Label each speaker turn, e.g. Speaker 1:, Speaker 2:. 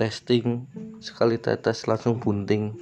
Speaker 1: testing sekali tetes langsung bunting.